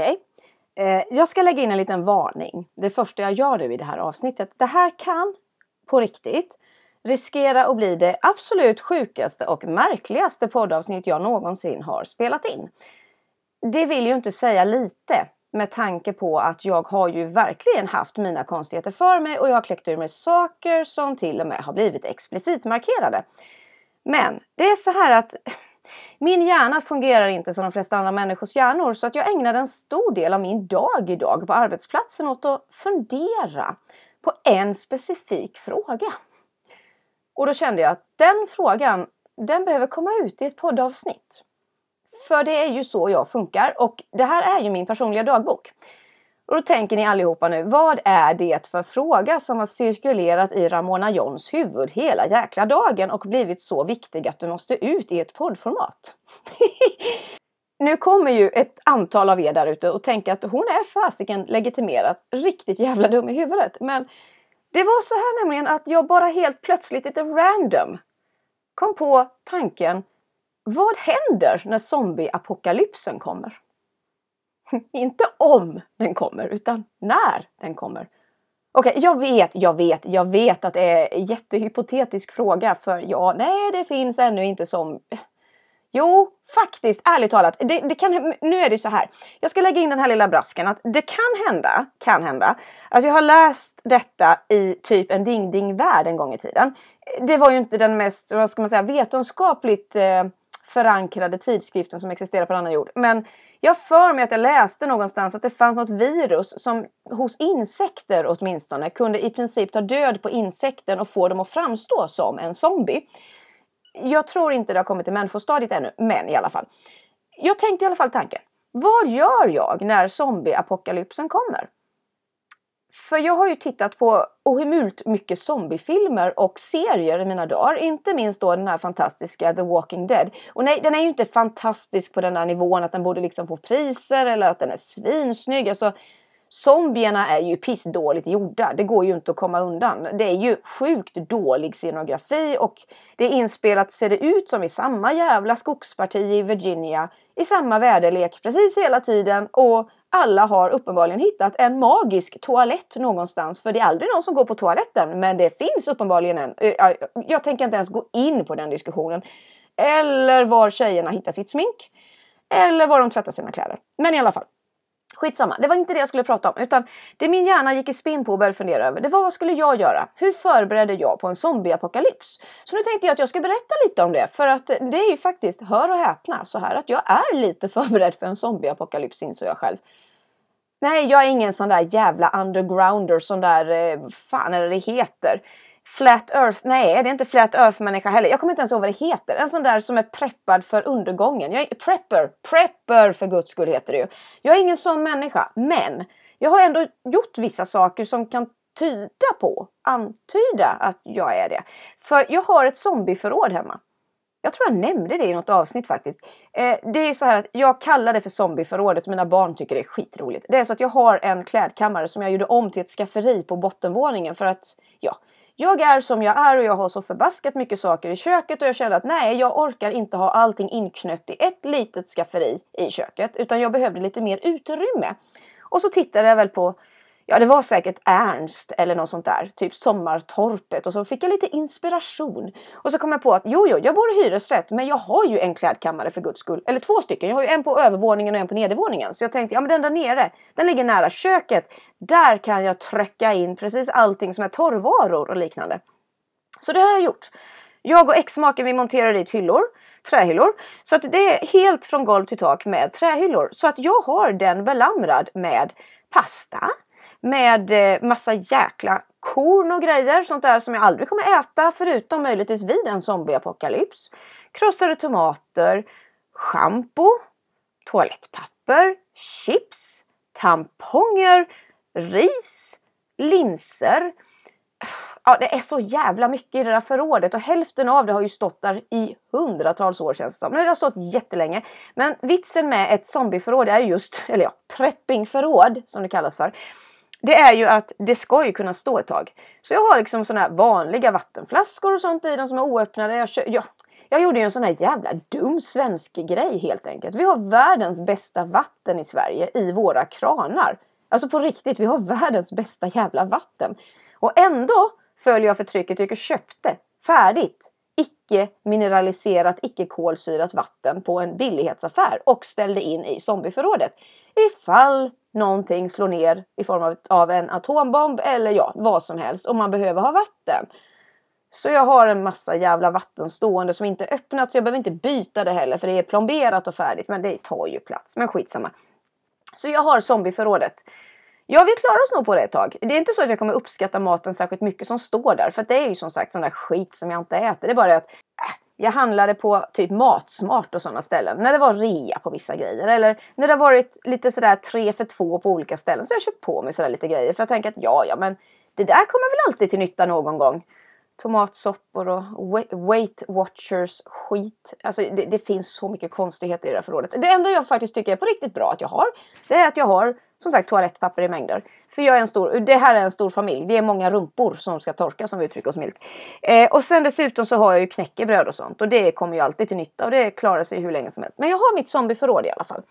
Okej. Eh, jag ska lägga in en liten varning. Det första jag gör nu i det här avsnittet. Det här kan på riktigt riskera att bli det absolut sjukaste och märkligaste poddavsnitt jag någonsin har spelat in. Det vill ju inte säga lite med tanke på att jag har ju verkligen haft mina konstigheter för mig och jag har kläckt ur mig saker som till och med har blivit explicit markerade. Men det är så här att min hjärna fungerar inte som de flesta andra människors hjärnor så att jag ägnade en stor del av min dag idag på arbetsplatsen åt att fundera på en specifik fråga. Och då kände jag att den frågan, den behöver komma ut i ett poddavsnitt. För det är ju så jag funkar och det här är ju min personliga dagbok. Och då tänker ni allihopa nu, vad är det för fråga som har cirkulerat i Ramona Johns huvud hela jäkla dagen och blivit så viktig att du måste ut i ett poddformat? nu kommer ju ett antal av er där ute och tänker att hon är fasiken legitimerat riktigt jävla dum i huvudet. Men det var så här nämligen att jag bara helt plötsligt lite random kom på tanken vad händer när zombieapokalypsen kommer? Inte om den kommer, utan när den kommer. Okej, okay, jag vet, jag vet, jag vet att det är en jättehypotetisk fråga för ja, nej, det finns ännu inte som... Jo, faktiskt, ärligt talat, det, det, kan, nu är det så här. Jag ska lägga in den här lilla brasken att det kan hända, kan hända, att jag har läst detta i typ en ding-ding-värld en gång i tiden. Det var ju inte den mest, vad ska man säga, vetenskapligt eh, förankrade tidskriften som existerar på denna jord. Men jag för mig att jag läste någonstans att det fanns något virus som hos insekter åtminstone kunde i princip ta död på insekten och få dem att framstå som en zombie. Jag tror inte det har kommit till människostadiet ännu, men i alla fall. Jag tänkte i alla fall tanken. Vad gör jag när zombieapokalypsen kommer? För jag har ju tittat på ohemult mycket zombiefilmer och serier i mina dagar. Inte minst då den här fantastiska The Walking Dead. Och nej, den är ju inte fantastisk på den där nivån att den borde liksom få priser eller att den är svinsnygg. Alltså, zombierna är ju pissdåligt gjorda. Det går ju inte att komma undan. Det är ju sjukt dålig scenografi och det är inspelat, ser det ut som i samma jävla skogsparti i Virginia. I samma väderlek precis hela tiden och alla har uppenbarligen hittat en magisk toalett någonstans. För det är aldrig någon som går på toaletten. Men det finns uppenbarligen en. Eh, jag tänker inte ens gå in på den diskussionen. Eller var tjejerna hittar sitt smink. Eller var de tvättar sina kläder. Men i alla fall. Skitsamma, det var inte det jag skulle prata om. Utan det min hjärna gick i spinn på och började fundera över. Det var vad skulle jag göra? Hur förberedde jag på en zombieapokalyps? Så nu tänkte jag att jag ska berätta lite om det. För att det är ju faktiskt, hör och häpna, så här att jag är lite förberedd för en zombieapokalyps insåg jag själv. Nej, jag är ingen sån där jävla undergrounder, sån där, eh, fan är det det heter? Flat Earth, nej det är inte Flat Earth människa heller. Jag kommer inte ens ihåg vad det heter. En sån där som är preppad för undergången. Jag är prepper, prepper för guds skull heter det ju. Jag är ingen sån människa, men jag har ändå gjort vissa saker som kan tyda på, antyda att jag är det. För jag har ett zombieförråd hemma. Jag tror jag nämnde det i något avsnitt faktiskt. Eh, det är ju så här att jag kallar det för zombieförrådet och mina barn tycker det är skitroligt. Det är så att jag har en klädkammare som jag gjorde om till ett skafferi på bottenvåningen för att ja, jag är som jag är och jag har så förbaskat mycket saker i köket och jag kände att nej, jag orkar inte ha allting inknött i ett litet skafferi i köket utan jag behövde lite mer utrymme. Och så tittade jag väl på Ja, det var säkert Ernst eller något sånt där. Typ Sommartorpet. Och så fick jag lite inspiration. Och så kom jag på att jo, jo, jag bor i hyresrätt. Men jag har ju en klädkammare för guds skull. Eller två stycken. Jag har ju en på övervåningen och en på nedervåningen. Så jag tänkte, ja men den där nere, den ligger nära köket. Där kan jag trycka in precis allting som är torrvaror och liknande. Så det har jag gjort. Jag och exmaken vi monterar dit hyllor trähyllor. Så att det är helt från golv till tak med trähyllor. Så att jag har den belamrad med pasta, med eh, massa jäkla korn och grejer, sånt där som jag aldrig kommer äta förutom möjligtvis vid en zombieapokalyps. Krossade tomater, schampo, toalettpapper, chips, tamponger, ris, linser. Ja, det är så jävla mycket i det där förrådet och hälften av det har ju stått där i hundratals år känns det som. Men det har stått jättelänge. Men vitsen med ett zombieförråd är just, eller ja, preppingförråd som det kallas för det är ju att det ska ju kunna stå ett tag. Så jag har liksom sådana här vanliga vattenflaskor och sånt i dem som är oöppnade. Jag, kö ja, Jag gjorde ju en sån här jävla dum svensk grej helt enkelt. Vi har världens bästa vatten i Sverige i våra kranar. Alltså på riktigt, vi har världens bästa jävla vatten. Och ändå följer jag förtrycket och köpte färdigt icke mineraliserat, icke kolsyrat vatten på en billighetsaffär och ställde in i zombieförrådet. Ifall någonting slår ner i form av, av en atombomb eller ja, vad som helst och man behöver ha vatten. Så jag har en massa jävla vatten stående som inte öppnat så jag behöver inte byta det heller för det är plomberat och färdigt men det tar ju plats. Men skitsamma. Så jag har zombieförrådet. Ja, vi klarar oss nog på det ett tag. Det är inte så att jag kommer uppskatta maten särskilt mycket som står där. För det är ju som sagt sån där skit som jag inte äter. Det är bara det att äh, jag handlade på typ Matsmart och sådana ställen. När det var rea på vissa grejer. Eller när det har varit lite sådär tre för två på olika ställen. Så jag köpt på mig sådär lite grejer. För jag tänker att ja, ja, men det där kommer väl alltid till nytta någon gång. Tomatsoppor och Weight Watchers skit. Alltså det, det, finns så mycket konstigheter i det här förrådet. Det enda jag faktiskt tycker är på riktigt bra att jag har. Det är att jag har som sagt toalettpapper i mängder. För jag är en stor, det här är en stor familj. Vi är många rumpor som ska torka som vi uttrycker oss milt. Eh, och sen dessutom så har jag ju knäckebröd och sånt. Och det kommer ju alltid till nytta och det klarar sig hur länge som helst. Men jag har mitt zombieförråd i alla fall.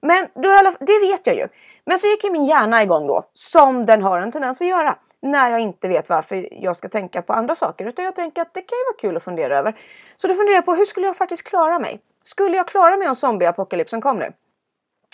Men då, det vet jag ju. Men så gick ju min hjärna igång då. Som den har en tendens att göra. När jag inte vet varför jag ska tänka på andra saker. Utan jag tänker att det kan ju vara kul att fundera över. Så då funderar jag på hur skulle jag faktiskt klara mig? Skulle jag klara mig om zombieapokalypsen kom nu?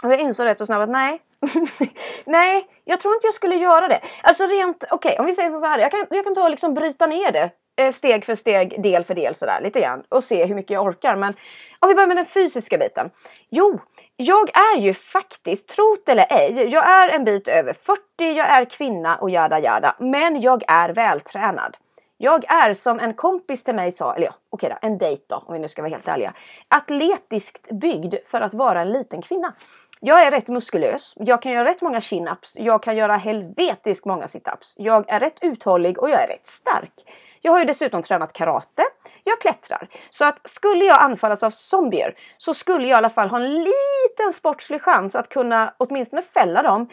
Och jag insåg rätt så snabbt att nej. nej, jag tror inte jag skulle göra det. Alltså rent, okej okay, om vi säger så här. Jag kan, jag kan ta och liksom bryta ner det eh, steg för steg, del för del sådär lite grann och se hur mycket jag orkar. Men om vi börjar med den fysiska biten. Jo, jag är ju faktiskt, trot eller ej, jag är en bit över 40, jag är kvinna och jada jada. Men jag är vältränad. Jag är som en kompis till mig sa, eller ja, okej då, en dejt då om vi nu ska vara helt ärliga. Atletiskt byggd för att vara en liten kvinna. Jag är rätt muskulös. Jag kan göra rätt många chin-ups. Jag kan göra helvetiskt många sit-ups. Jag är rätt uthållig och jag är rätt stark. Jag har ju dessutom tränat karate. Jag klättrar. Så att skulle jag anfallas av zombier så skulle jag i alla fall ha en liten sportslig chans att kunna åtminstone fälla dem.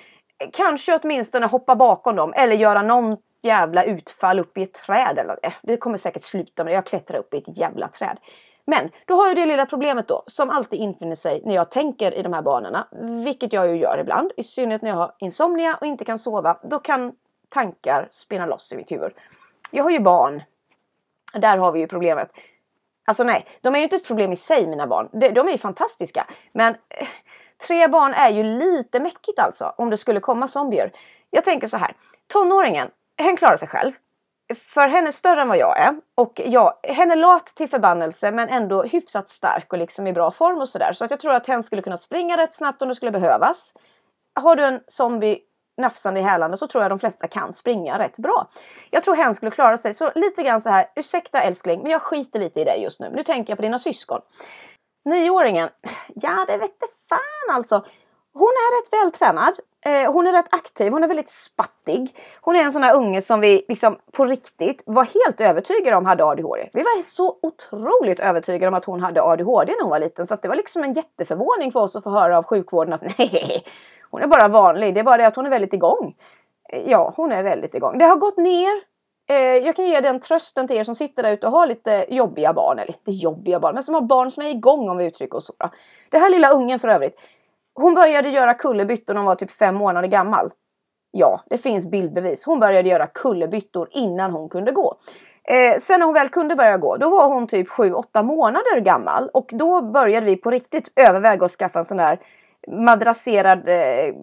Kanske åtminstone hoppa bakom dem eller göra någon jävla utfall upp i ett träd. Eller, eh, det kommer säkert sluta med det. Jag klättrar upp i ett jävla träd. Men då har jag det lilla problemet då som alltid infinner sig när jag tänker i de här banorna. Vilket jag ju gör ibland. I synnerhet när jag har insomnia och inte kan sova. Då kan tankar spinna loss i mitt huvud. Jag har ju barn. Där har vi ju problemet. Alltså nej, de är ju inte ett problem i sig mina barn. De, de är ju fantastiska. Men eh, tre barn är ju lite mäckigt alltså. Om det skulle komma zombier. Jag tänker så här. Tonåringen, hen klarar sig själv för henne större än vad jag är. Och ja, henne lat till förbannelse men ändå hyfsat stark och liksom i bra form och sådär. Så att jag tror att hen skulle kunna springa rätt snabbt om det skulle behövas. Har du en zombie nafsande i hälarna så tror jag de flesta kan springa rätt bra. Jag tror hen skulle klara sig. Så lite grann så här, ursäkta älskling, men jag skiter lite i dig just nu. Nu tänker jag på dina syskon. Nioåringen, ja det vette fan alltså. Hon är rätt vältränad. Eh, hon är rätt aktiv, hon är väldigt spattig. Hon är en sån här unge som vi liksom på riktigt var helt övertygade om hade ADHD. Vi var så otroligt övertygade om att hon hade ADHD när hon var liten så att det var liksom en jätteförvåning för oss att få höra av sjukvården att nej, hon är bara vanlig. Det är bara det att hon är väldigt igång. Eh, ja, hon är väldigt igång. Det har gått ner. Eh, jag kan ge den trösten till er som sitter där ute och har lite jobbiga barn, eller lite jobbiga barn, men som har barn som är igång om vi uttrycker oss så. Det här lilla ungen för övrigt, hon började göra kullerbyttor när hon var typ fem månader gammal. Ja, det finns bildbevis. Hon började göra kullerbyttor innan hon kunde gå. Eh, sen när hon väl kunde börja gå, då var hon typ 7-8 månader gammal och då började vi på riktigt överväga att skaffa en sån där madrasserad eh,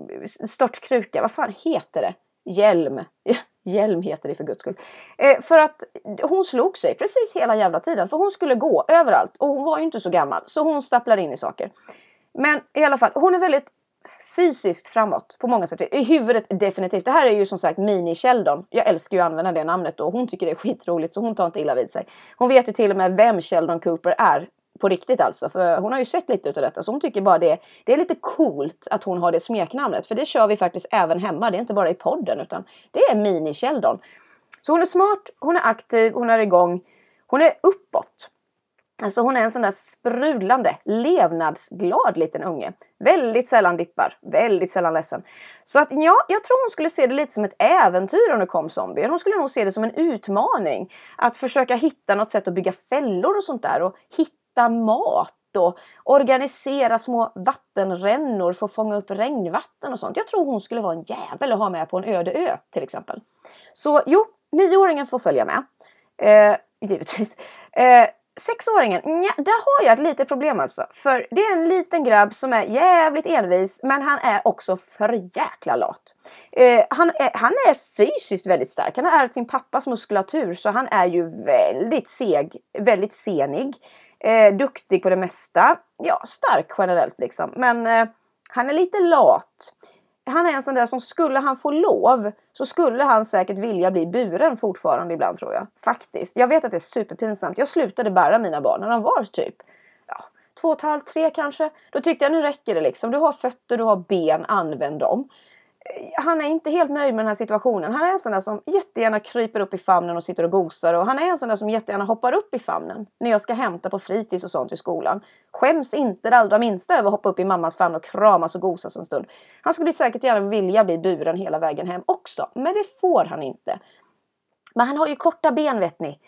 störtkruka. Vad fan heter det? Hjälm. Hjälm heter det för guds skull. Eh, för att hon slog sig precis hela jävla tiden för hon skulle gå överallt och hon var ju inte så gammal så hon stapplade in i saker. Men i alla fall, hon är väldigt fysiskt framåt på många sätt. I huvudet definitivt. Det här är ju som sagt Mini Sheldon. Jag älskar ju att använda det namnet och hon tycker det är skitroligt så hon tar inte illa vid sig. Hon vet ju till och med vem Sheldon Cooper är på riktigt alltså. För hon har ju sett lite utav detta så hon tycker bara det, det är lite coolt att hon har det smeknamnet. För det kör vi faktiskt även hemma. Det är inte bara i podden utan det är Mini Sheldon. Så hon är smart, hon är aktiv, hon är igång. Hon är uppåt. Alltså hon är en sån där sprudlande, levnadsglad liten unge. Väldigt sällan dippar, väldigt sällan ledsen. Så att ja, jag tror hon skulle se det lite som ett äventyr om det kom zombier. Hon skulle nog se det som en utmaning. Att försöka hitta något sätt att bygga fällor och sånt där och hitta mat och organisera små vattenrännor för att fånga upp regnvatten och sånt. Jag tror hon skulle vara en jävel att ha med på en öde ö till exempel. Så jo, nioåringen får följa med. Eh, givetvis. Eh, Sexåringen, nja, där har jag ett litet problem alltså. För det är en liten grabb som är jävligt envis men han är också för jäkla lat. Eh, han, är, han är fysiskt väldigt stark. Han har ärvt sin pappas muskulatur så han är ju väldigt seg, väldigt senig. Eh, duktig på det mesta. Ja, stark generellt liksom. Men eh, han är lite lat han är en sån där som skulle han få lov så skulle han säkert vilja bli buren fortfarande ibland tror jag. Faktiskt. Jag vet att det är superpinsamt. Jag slutade bära mina barn när de var typ ja, två och ett halvt, tre kanske. Då tyckte jag nu räcker det liksom. Du har fötter, du har ben, använd dem han är inte helt nöjd med den här situationen. Han är en sån där som jättegärna kryper upp i famnen och sitter och gosar och han är en sån där som jättegärna hoppar upp i famnen när jag ska hämta på fritids och sånt i skolan. Skäms inte det allra minsta över att hoppa upp i mammas famn och kramas och gosas en stund. Han skulle säkert gärna vilja bli buren hela vägen hem också, men det får han inte. Men han har ju korta ben vet ni.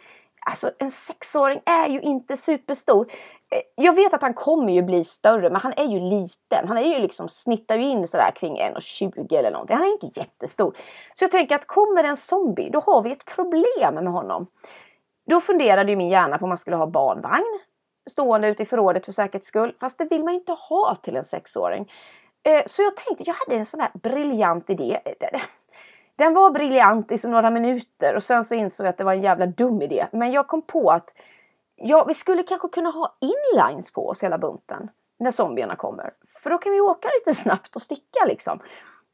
Alltså en sexåring är ju inte superstor. Eh, jag vet att han kommer ju bli större men han är ju liten. Han är ju liksom, snittar ju in sådär kring 1,20 eller någonting. Han är ju inte jättestor. Så jag tänker att kommer en zombie då har vi ett problem med honom. Då funderade ju min hjärna på om man skulle ha barnvagn stående ute i förrådet för säkerhets skull. Fast det vill man ju inte ha till en sexåring. Eh, så jag tänkte, jag hade en sån här briljant idé. Eh, den var briljant i så några minuter och sen så insåg jag att det var en jävla dum idé. Men jag kom på att ja, vi skulle kanske kunna ha inlines på oss hela bunten när zombierna kommer. För då kan vi åka lite snabbt och sticka liksom.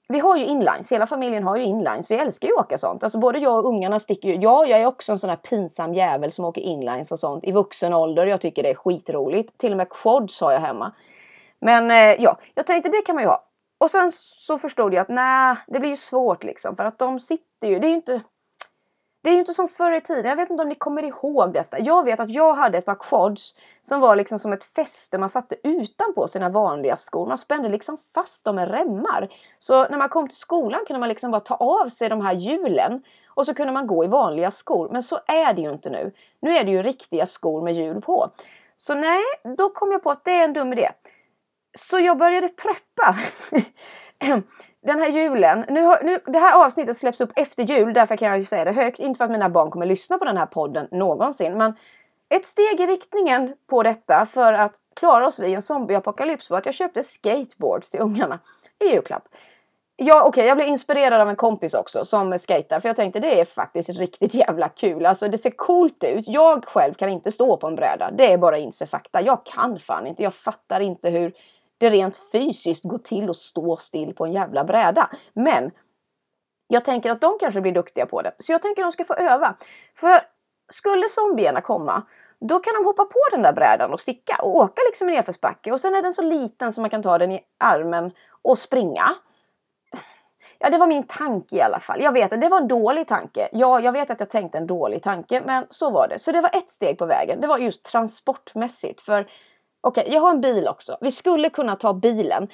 Vi har ju inlines, hela familjen har ju inlines. Vi älskar ju att åka sånt. Alltså både jag och ungarna sticker ju. Ja, jag är också en sån här pinsam jävel som åker inlines och sånt i vuxen ålder. Jag tycker det är skitroligt. Till och med quads har jag hemma. Men eh, ja, jag tänkte det kan man ju ha. Och sen så förstod jag att nej, det blir ju svårt liksom för att de sitter ju. Det är ju inte. Det är ju inte som förr i tiden. Jag vet inte om ni kommer ihåg detta. Jag vet att jag hade ett par quads som var liksom som ett fäste man satte utanpå sina vanliga skor. Man spände liksom fast dem med remmar. Så när man kom till skolan kunde man liksom bara ta av sig de här hjulen och så kunde man gå i vanliga skor. Men så är det ju inte nu. Nu är det ju riktiga skor med hjul på. Så nej, då kom jag på att det är en dum idé. Så jag började preppa. Den här julen, nu, har, nu, det här avsnittet släpps upp efter jul, därför kan jag ju säga det högt. Inte för att mina barn kommer lyssna på den här podden någonsin, men ett steg i riktningen på detta för att klara oss vid en zombieapokalyps var att jag köpte skateboards till ungarna i julklapp. Ja, okej, okay, jag blev inspirerad av en kompis också som skater för jag tänkte det är faktiskt riktigt jävla kul. Alltså det ser coolt ut. Jag själv kan inte stå på en bräda. Det är bara inse fakta. Jag kan fan inte. Jag fattar inte hur det rent fysiskt går till att stå still på en jävla bräda. Men jag tänker att de kanske blir duktiga på det. Så jag tänker att de ska få öva. För skulle zombierna komma då kan de hoppa på den där brädan och sticka och åka liksom i nedförsbacke och sen är den så liten så man kan ta den i armen och springa. Ja, det var min tanke i alla fall. Jag vet att det var en dålig tanke. Ja, jag vet att jag tänkte en dålig tanke, men så var det. Så det var ett steg på vägen. Det var just transportmässigt. För Okej, okay, jag har en bil också. Vi skulle kunna ta bilen.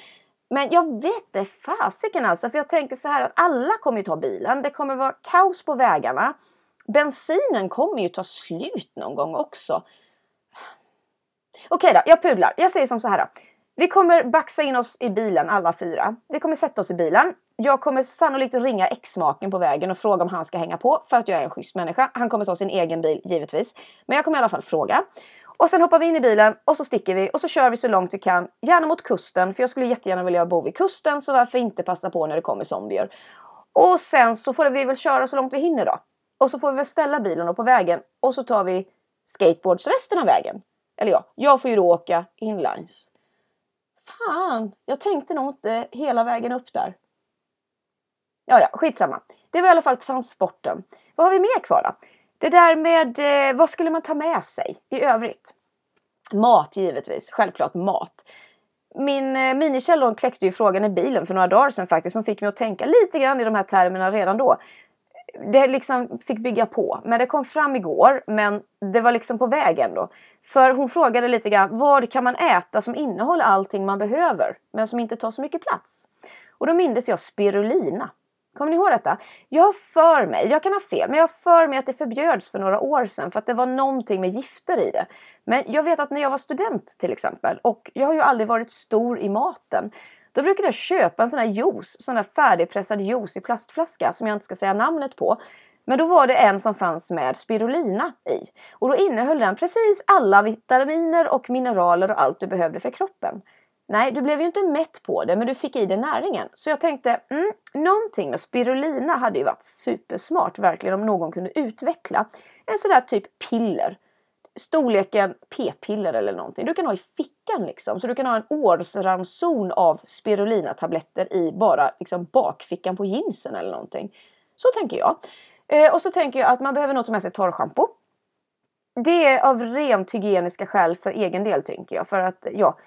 Men jag vet det fasiken alltså. För jag tänker så här att alla kommer ju ta bilen. Det kommer vara kaos på vägarna. Bensinen kommer ju ta slut någon gång också. Okej okay då, jag pudlar. Jag säger som så här då. Vi kommer baxa in oss i bilen alla fyra. Vi kommer sätta oss i bilen. Jag kommer sannolikt ringa exmaken på vägen och fråga om han ska hänga på för att jag är en schysst människa. Han kommer ta sin egen bil givetvis. Men jag kommer i alla fall fråga. Och sen hoppar vi in i bilen och så sticker vi och så kör vi så långt vi kan. Gärna mot kusten för jag skulle jättegärna vilja bo vid kusten så varför inte passa på när det kommer zombier. Och sen så får vi väl köra så långt vi hinner då. Och så får vi väl ställa bilen på vägen och så tar vi skateboards resten av vägen. Eller ja, jag får ju då åka inlines. Fan, jag tänkte nog inte hela vägen upp där. Ja, ja, skitsamma. Det var i alla fall transporten. Vad har vi mer kvar då? Det där med eh, vad skulle man ta med sig i övrigt? Mat givetvis, självklart mat. Min eh, minikällor kläckte ju frågan i bilen för några dagar sedan faktiskt som fick mig att tänka lite grann i de här termerna redan då. Det liksom fick bygga på, men det kom fram igår men det var liksom på väg ändå. För hon frågade lite grann vad kan man äta som innehåller allting man behöver men som inte tar så mycket plats? Och då mindes jag spirulina. Kommer ni ihåg detta? Jag har för mig, jag kan ha fel, men jag har för mig att det förbjöds för några år sedan för att det var någonting med gifter i det. Men jag vet att när jag var student till exempel och jag har ju aldrig varit stor i maten. Då brukade jag köpa en sån här juice, sån här färdigpressad juice i plastflaska som jag inte ska säga namnet på. Men då var det en som fanns med spirulina i. Och då innehöll den precis alla vitaminer och mineraler och allt du behövde för kroppen. Nej, du blev ju inte mätt på det, men du fick i dig näringen. Så jag tänkte, mm, någonting med spirulina hade ju varit supersmart verkligen om någon kunde utveckla en sån där typ piller. Storleken p-piller eller någonting. Du kan ha i fickan liksom. Så du kan ha en årsranson av spirulina-tabletter i bara liksom bakfickan på jeansen eller någonting. Så tänker jag. Eh, och så tänker jag att man behöver nog ta med sig torrschampo. Det är av rent hygieniska skäl för egen del tänker jag. För att ja,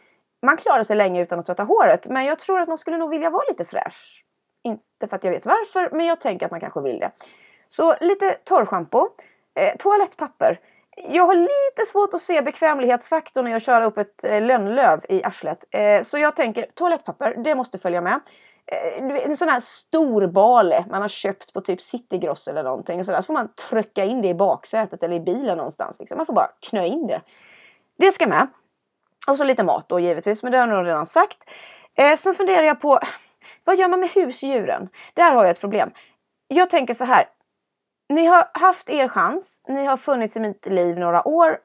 man klarar sig länge utan att tvätta håret. Men jag tror att man skulle nog vilja vara lite fräsch. Inte för att jag vet varför, men jag tänker att man kanske vill det. Så lite torrschampo. Eh, toalettpapper. Jag har lite svårt att se bekvämlighetsfaktorn när jag kör upp ett eh, lönnlöv i arslet. Eh, så jag tänker toalettpapper, det måste följa med. Eh, en sån här stor bale man har köpt på typ Citygross eller någonting. Och så, där. så får man trycka in det i baksätet eller i bilen någonstans. Liksom. Man får bara knö in det. Det ska med. Och så lite mat då givetvis, men det har jag nog redan sagt. Eh, sen funderar jag på, vad gör man med husdjuren? Där har jag ett problem. Jag tänker så här. Ni har haft er chans, ni har funnits i mitt liv några år.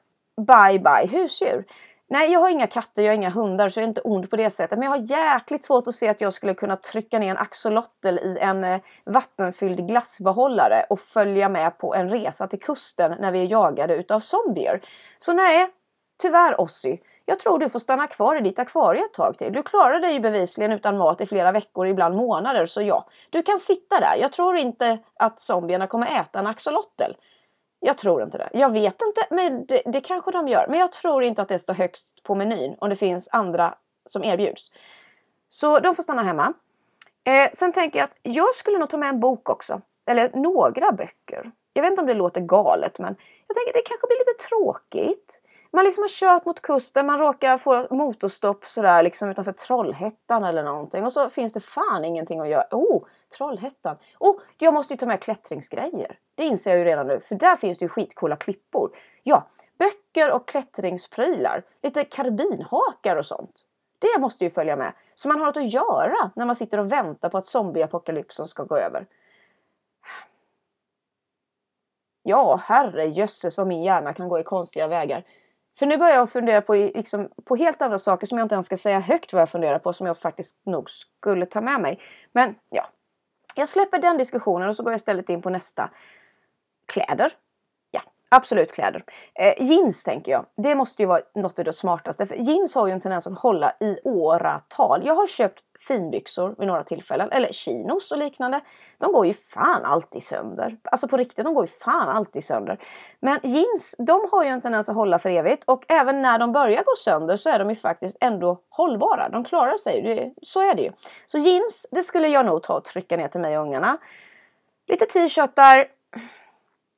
Bye bye husdjur. Nej, jag har inga katter, jag har inga hundar så jag är inte ond på det sättet. Men jag har jäkligt svårt att se att jag skulle kunna trycka ner en axolotl i en eh, vattenfylld glassbehållare och följa med på en resa till kusten när vi är jagade utav zombier. Så nej, tyvärr Ossi. Jag tror du får stanna kvar i ditt akvarie ett tag till. Du klarar dig bevisligen utan mat i flera veckor, ibland månader, så ja. Du kan sitta där. Jag tror inte att zombierna kommer äta en axolotl. Jag tror inte det. Jag vet inte, men det, det kanske de gör. Men jag tror inte att det står högst på menyn om det finns andra som erbjuds. Så de får stanna hemma. Eh, sen tänker jag att jag skulle nog ta med en bok också. Eller några böcker. Jag vet inte om det låter galet men jag tänker att det kanske blir lite tråkigt. Man liksom har kört mot kusten, man råkar få motorstopp sådär liksom utanför Trollhättan eller någonting och så finns det fan ingenting att göra. Oh, Trollhättan! Oh, jag måste ju ta med klättringsgrejer. Det inser jag ju redan nu för där finns det ju skitcoola klippor. Ja, böcker och klättringsprylar. Lite karbinhakar och sånt. Det måste ju följa med. Så man har något att göra när man sitter och väntar på att zombieapokalypsen ska gå över. Ja, herrejösses vad min hjärna kan gå i konstiga vägar. För nu börjar jag fundera på, liksom, på helt andra saker som jag inte ens ska säga högt vad jag funderar på som jag faktiskt nog skulle ta med mig. Men ja, jag släpper den diskussionen och så går jag istället in på nästa. Kläder. Absolut kläder. Eh, jeans tänker jag. Det måste ju vara något av det smartaste. För jeans har ju en tendens att hålla i åratal. Jag har köpt finbyxor vid några tillfällen. Eller chinos och liknande. De går ju fan alltid sönder. Alltså på riktigt, de går ju fan alltid sönder. Men jeans, de har ju en tendens att hålla för evigt. Och även när de börjar gå sönder så är de ju faktiskt ändå hållbara. De klarar sig, det, så är det ju. Så jeans, det skulle jag nog ta och trycka ner till mig och ungarna. Lite t-shirtar.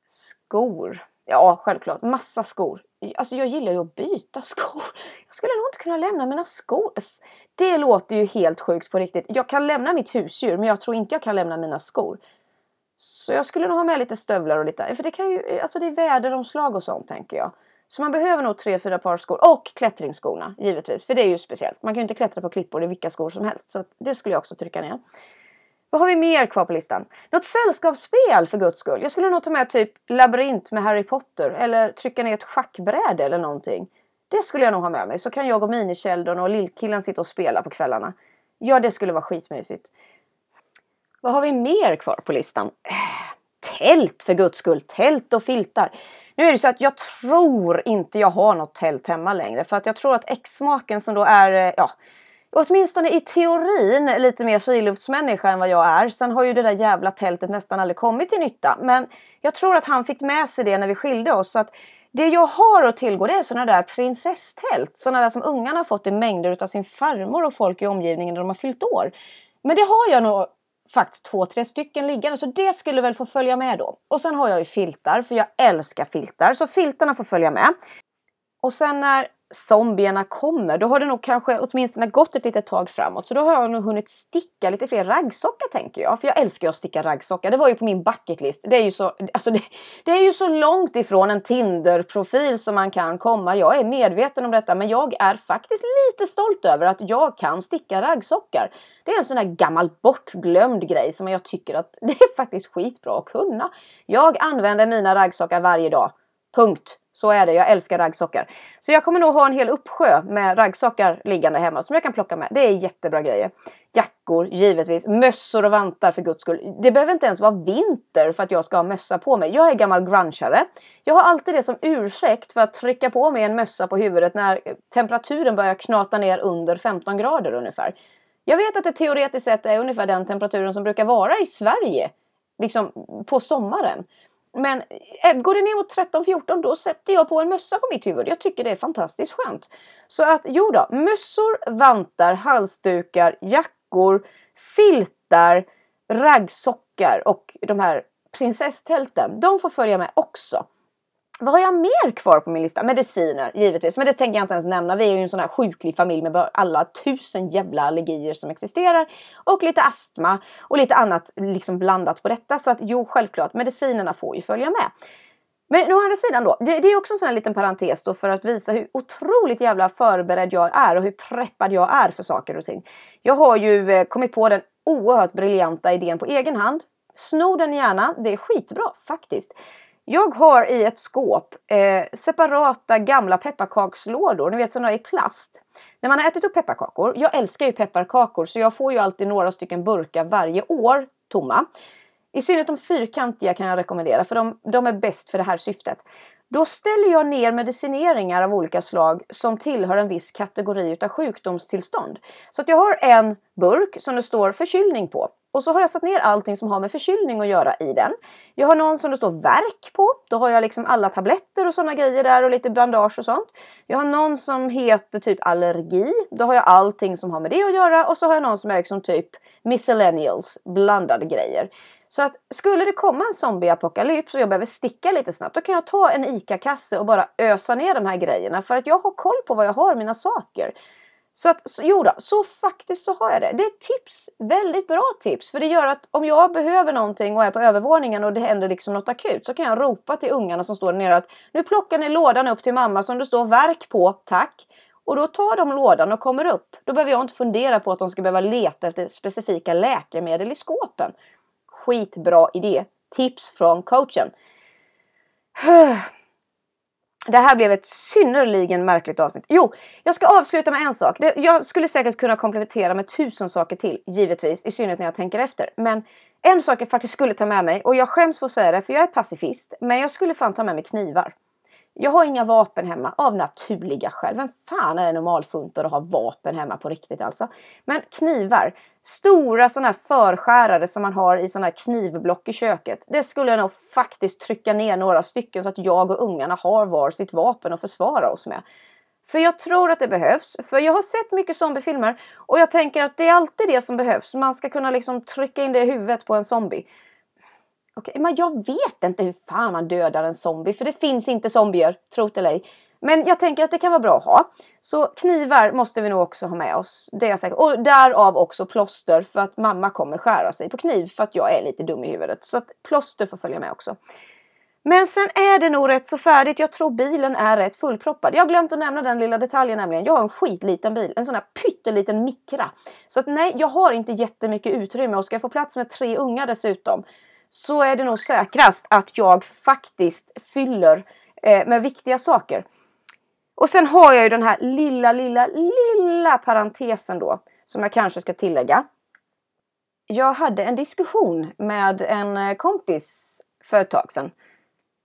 Skor. Ja, självklart. Massa skor. Alltså jag gillar ju att byta skor. Jag skulle nog inte kunna lämna mina skor. Det låter ju helt sjukt på riktigt. Jag kan lämna mitt husdjur men jag tror inte jag kan lämna mina skor. Så jag skulle nog ha med lite stövlar och lite, för det kan ju, alltså det är väderomslag och sånt tänker jag. Så man behöver nog tre, fyra par skor och klättringsskorna givetvis, för det är ju speciellt. Man kan ju inte klättra på klippor i vilka skor som helst, så det skulle jag också trycka ner. Vad har vi mer kvar på listan? Något sällskapsspel för guds skull. Jag skulle nog ta med typ labyrint med Harry Potter eller trycka ner ett schackbräde eller någonting. Det skulle jag nog ha med mig. Så kan jag och Minisheldon och lillkillen sitta och spela på kvällarna. Ja, det skulle vara skitmysigt. Vad har vi mer kvar på listan? Äh, tält för guds skull! Tält och filtar. Nu är det så att jag tror inte jag har något tält hemma längre. För att jag tror att exmaken som då är, eh, ja, åtminstone i teorin lite mer friluftsmänniska än vad jag är. Sen har ju det där jävla tältet nästan aldrig kommit till nytta. Men jag tror att han fick med sig det när vi skilde oss. Så att det jag har att tillgå det är sådana där prinsesstält. Sådana där som ungarna har fått i mängder av sin farmor och folk i omgivningen när de har fyllt år. Men det har jag nog faktiskt två, tre stycken liggande så det skulle väl få följa med då. Och sen har jag ju filtar för jag älskar filtar så filtarna får följa med. Och sen när zombierna kommer, då har det nog kanske åtminstone gått ett litet tag framåt. Så då har jag nog hunnit sticka lite fler raggsockar tänker jag. För jag älskar ju att sticka raggsockar. Det var ju på min bucketlist. Det är ju så, alltså det, det är ju så långt ifrån en Tinder-profil som man kan komma. Jag är medveten om detta men jag är faktiskt lite stolt över att jag kan sticka raggsockar. Det är en sån där gammal bortglömd grej som jag tycker att det är faktiskt skitbra att kunna. Jag använder mina raggsockar varje dag. Punkt. Så är det, jag älskar raggsockar. Så jag kommer nog ha en hel uppsjö med raggsockar liggande hemma som jag kan plocka med. Det är jättebra grejer. Jackor, givetvis. Mössor och vantar för guds skull. Det behöver inte ens vara vinter för att jag ska ha mössa på mig. Jag är gammal grungeare. Jag har alltid det som ursäkt för att trycka på mig en mössa på huvudet när temperaturen börjar knata ner under 15 grader ungefär. Jag vet att det teoretiskt sett är ungefär den temperaturen som brukar vara i Sverige. Liksom på sommaren. Men eh, går det ner mot 13-14 då sätter jag på en mössa på mitt huvud. Jag tycker det är fantastiskt skönt. Så att jo då, mössor, vantar, halsdukar, jackor, filtar, raggsockar och de här prinsesstälten. De får följa med också. Vad har jag mer kvar på min lista? Mediciner givetvis, men det tänker jag inte ens nämna. Vi är ju en sån här sjuklig familj med alla tusen jävla allergier som existerar och lite astma och lite annat liksom blandat på detta. Så att jo, självklart, medicinerna får ju följa med. Men å andra sidan då, det, det, är också en sån här liten parentes då för att visa hur otroligt jävla förberedd jag är och hur preppad jag är för saker och ting. Jag har ju eh, kommit på den oerhört briljanta idén på egen hand. Sno den gärna, det är skitbra faktiskt. Jag har i ett skåp eh, separata gamla pepparkakslådor, ni vet sådana i plast. När man har ätit upp pepparkakor, jag älskar ju pepparkakor så jag får ju alltid några stycken burkar varje år tomma. I synnerhet de fyrkantiga kan jag rekommendera för de, de är bäst för det här syftet. Då ställer jag ner medicineringar av olika slag som tillhör en viss kategori utav sjukdomstillstånd. Så att jag har en burk som det står förkylning på. Och så har jag satt ner allting som har med förkylning att göra i den. Jag har någon som det står verk på. Då har jag liksom alla tabletter och sådana grejer där och lite bandage och sånt. Jag har någon som heter typ allergi. Då har jag allting som har med det att göra. Och så har jag någon som är liksom typ miscellaneals, blandade grejer. Så att skulle det komma en zombieapokalyps och jag behöver sticka lite snabbt, då kan jag ta en ICA-kasse och bara ösa ner de här grejerna för att jag har koll på vad jag har mina saker. Så att, så, jo då, så faktiskt så har jag det. Det är ett tips, väldigt bra tips. För det gör att om jag behöver någonting och är på övervåningen och det händer liksom något akut så kan jag ropa till ungarna som står där nere att nu plockar ni lådan upp till mamma som det står verk på, tack. Och då tar de lådan och kommer upp. Då behöver jag inte fundera på att de ska behöva leta efter specifika läkemedel i skåpen. Skitbra idé. Tips från coachen. Det här blev ett synnerligen märkligt avsnitt. Jo, jag ska avsluta med en sak. Jag skulle säkert kunna komplettera med tusen saker till, givetvis, i synnerhet när jag tänker efter. Men en sak jag faktiskt skulle ta med mig, och jag skäms för att säga det, för jag är pacifist, men jag skulle fan ta med mig knivar. Jag har inga vapen hemma av naturliga skäl. Vem fan är normalfuntad och har vapen hemma på riktigt alltså? Men knivar, stora sådana här förskärare som man har i sådana här knivblock i köket. Det skulle jag nog faktiskt trycka ner några stycken så att jag och ungarna har var sitt vapen att försvara oss med. För jag tror att det behövs. För jag har sett mycket zombiefilmer och jag tänker att det är alltid det som behövs. Man ska kunna liksom trycka in det i huvudet på en zombie. Okej, men jag vet inte hur fan man dödar en zombie för det finns inte zombier, tro eller ej. Men jag tänker att det kan vara bra att ha. Så knivar måste vi nog också ha med oss. Det är jag säker Och därav också plåster för att mamma kommer skära sig på kniv för att jag är lite dum i huvudet. Så att plåster får följa med också. Men sen är det nog rätt så färdigt. Jag tror bilen är rätt fullproppad. Jag har glömt att nämna den lilla detaljen nämligen. Jag har en skitliten bil, en sån här pytteliten mikra. Så att nej, jag har inte jättemycket utrymme och ska jag få plats med tre ungar dessutom så är det nog säkrast att jag faktiskt fyller eh, med viktiga saker. Och sen har jag ju den här lilla, lilla, lilla parentesen då som jag kanske ska tillägga. Jag hade en diskussion med en eh, kompis för ett tag sedan.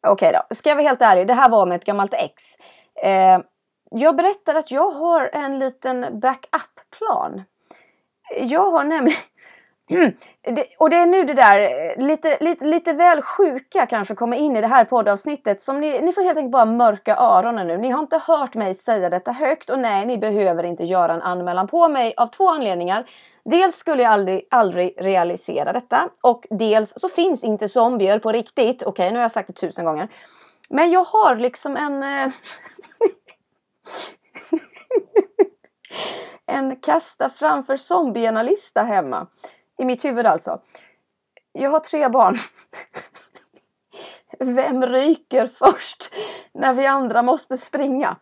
Okej okay då, ska jag vara helt ärlig, det här var med ett gammalt ex. Eh, jag berättade att jag har en liten backup-plan. Jag har nämligen Mm. Det, och det är nu det där eh, lite, lite, lite väl sjuka kanske kommer in i det här poddavsnittet. Som ni, ni får helt enkelt bara mörka öronen nu. Ni har inte hört mig säga detta högt och nej, ni behöver inte göra en anmälan på mig av två anledningar. Dels skulle jag aldrig, aldrig realisera detta och dels så finns inte zombier på riktigt. Okej, okay, nu har jag sagt det tusen gånger. Men jag har liksom en... Eh, en kasta framför zombierna-lista hemma. I mitt huvud alltså. Jag har tre barn. Vem ryker först när vi andra måste springa?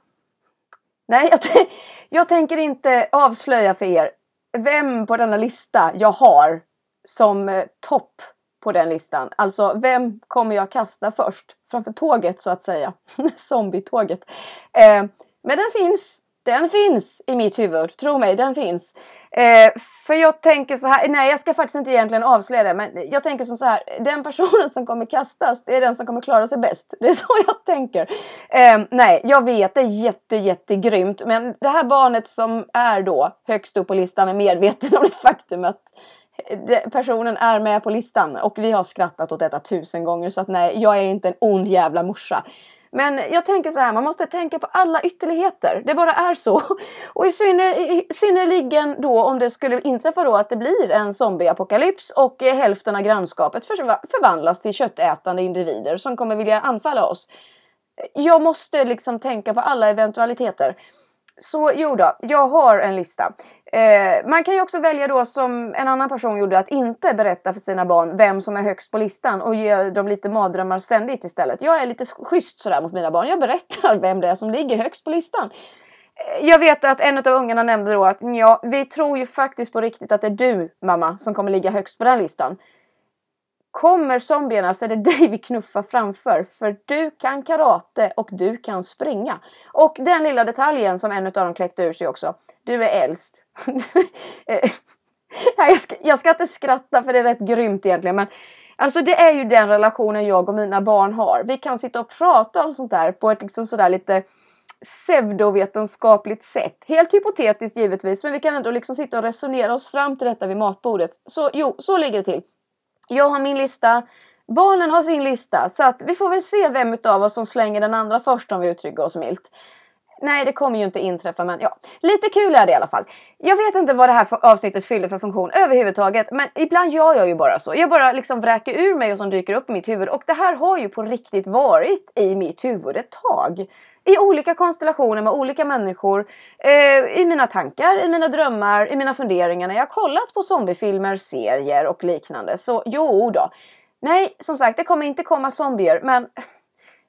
Nej, jag, jag tänker inte avslöja för er vem på denna lista jag har som eh, topp på den listan. Alltså vem kommer jag kasta först? Framför tåget så att säga. Zombietåget. Eh, men den finns. Den finns i mitt huvud. Tro mig, den finns. Eh, för jag tänker så här, nej jag ska faktiskt inte egentligen avslöja det, men jag tänker som så här, den personen som kommer kastas, det är den som kommer klara sig bäst. Det är så jag tänker. Eh, nej, jag vet, det är jätte, jättegrymt, men det här barnet som är då högst upp på listan är medveten om det faktum att eh, personen är med på listan och vi har skrattat åt detta tusen gånger så att nej, jag är inte en ond jävla morsa. Men jag tänker så här, man måste tänka på alla ytterligheter. Det bara är så. Och i, synner, synnerligen då om det skulle inträffa då att det blir en zombieapokalyps och eh, hälften av grannskapet förvandlas till köttätande individer som kommer vilja anfalla oss. Jag måste liksom tänka på alla eventualiteter. Så jo då, jag har en lista. Eh, man kan ju också välja då som en annan person gjorde att inte berätta för sina barn vem som är högst på listan och ge dem lite mardrömmar ständigt istället. Jag är lite schysst sådär mot mina barn. Jag berättar vem det är som ligger högst på listan. Eh, jag vet att en av ungarna nämnde då att ja, vi tror ju faktiskt på riktigt att det är du mamma som kommer ligga högst på den listan. Kommer zombierna så är det dig vi knuffar framför för du kan karate och du kan springa. Och den lilla detaljen som en av dem kläckte ur sig också. Du är äldst. jag, ska, jag ska inte skratta för det är rätt grymt egentligen men Alltså det är ju den relationen jag och mina barn har. Vi kan sitta och prata om sånt där på ett liksom sådär lite pseudovetenskapligt sätt. Helt hypotetiskt givetvis, men vi kan ändå liksom sitta och resonera oss fram till detta vid matbordet. Så jo, så ligger det till. Jag har min lista. Barnen har sin lista. Så att vi får väl se vem utav oss som slänger den andra först om vi uttrycker oss milt. Nej, det kommer ju inte inträffa, men ja, lite kul är det i alla fall. Jag vet inte vad det här avsnittet fyller för funktion överhuvudtaget, men ibland gör jag ju bara så. Jag bara liksom vräker ur mig och som dyker upp i mitt huvud och det här har ju på riktigt varit i mitt huvud ett tag. I olika konstellationer med olika människor, eh, i mina tankar, i mina drömmar, i mina funderingar när jag kollat på zombiefilmer, serier och liknande. Så jo då. Nej, som sagt, det kommer inte komma zombier, men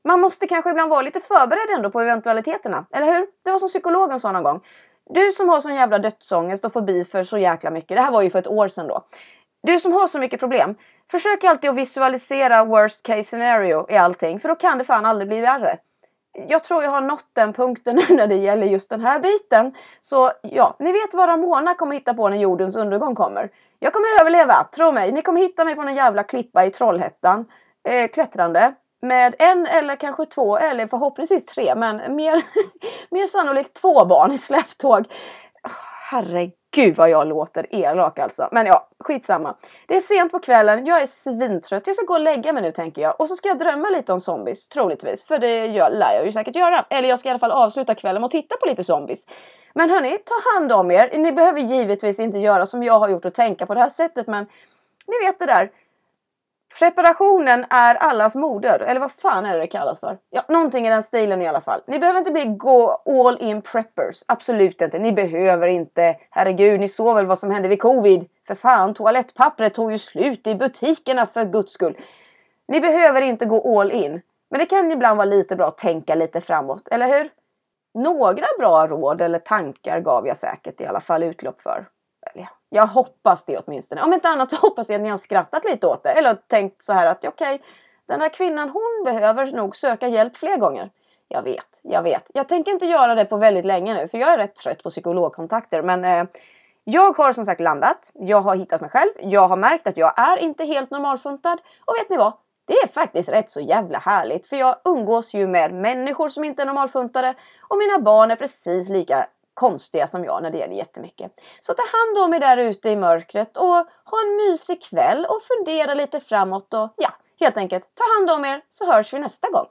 man måste kanske ibland vara lite förberedd ändå på eventualiteterna, eller hur? Det var som psykologen sa någon gång. Du som har sån jävla dödsångest och fobi för så jäkla mycket, det här var ju för ett år sedan då. Du som har så mycket problem, försök alltid att visualisera worst case scenario i allting, för då kan det fan aldrig bli värre. Jag tror jag har nått den punkten nu när det gäller just den här biten. Så ja, ni vet vad Ramona kommer hitta på när jordens undergång kommer. Jag kommer överleva, tro mig. Ni kommer hitta mig på en jävla klippa i Trollhättan, eh, klättrande med en eller kanske två eller förhoppningsvis tre men mer, mer sannolikt två barn i släptåg. Herregud Gud vad jag låter elak alltså. Men ja, skitsamma. Det är sent på kvällen, jag är svintrött. Jag ska gå och lägga mig nu tänker jag. Och så ska jag drömma lite om zombies, troligtvis. För det gör, lär jag ju säkert göra. Eller jag ska i alla fall avsluta kvällen med att titta på lite zombies. Men hörni, ta hand om er. Ni behöver givetvis inte göra som jag har gjort och tänka på det här sättet men ni vet det där. Preparationen är allas moder, eller vad fan är det det kallas för? Ja, någonting i den stilen i alla fall. Ni behöver inte bli gå all in preppers, absolut inte. Ni behöver inte. Herregud, ni såg väl vad som hände vid covid? För fan, toalettpappret tog ju slut i butikerna för guds skull. Ni behöver inte gå all in. Men det kan ibland vara lite bra att tänka lite framåt, eller hur? Några bra råd eller tankar gav jag säkert i alla fall utlopp för. Jag hoppas det åtminstone. Om inte annat så hoppas jag att ni har skrattat lite åt det. Eller tänkt så här att okej, okay, den där kvinnan hon behöver nog söka hjälp fler gånger. Jag vet, jag vet. Jag tänker inte göra det på väldigt länge nu för jag är rätt trött på psykologkontakter. Men eh, jag har som sagt landat. Jag har hittat mig själv. Jag har märkt att jag är inte helt normalfuntad. Och vet ni vad? Det är faktiskt rätt så jävla härligt för jag umgås ju med människor som inte är normalfuntade och mina barn är precis lika konstiga som jag när det gäller jättemycket. Så ta hand om er där ute i mörkret och ha en mysig kväll och fundera lite framåt och ja, helt enkelt ta hand om er så hörs vi nästa gång.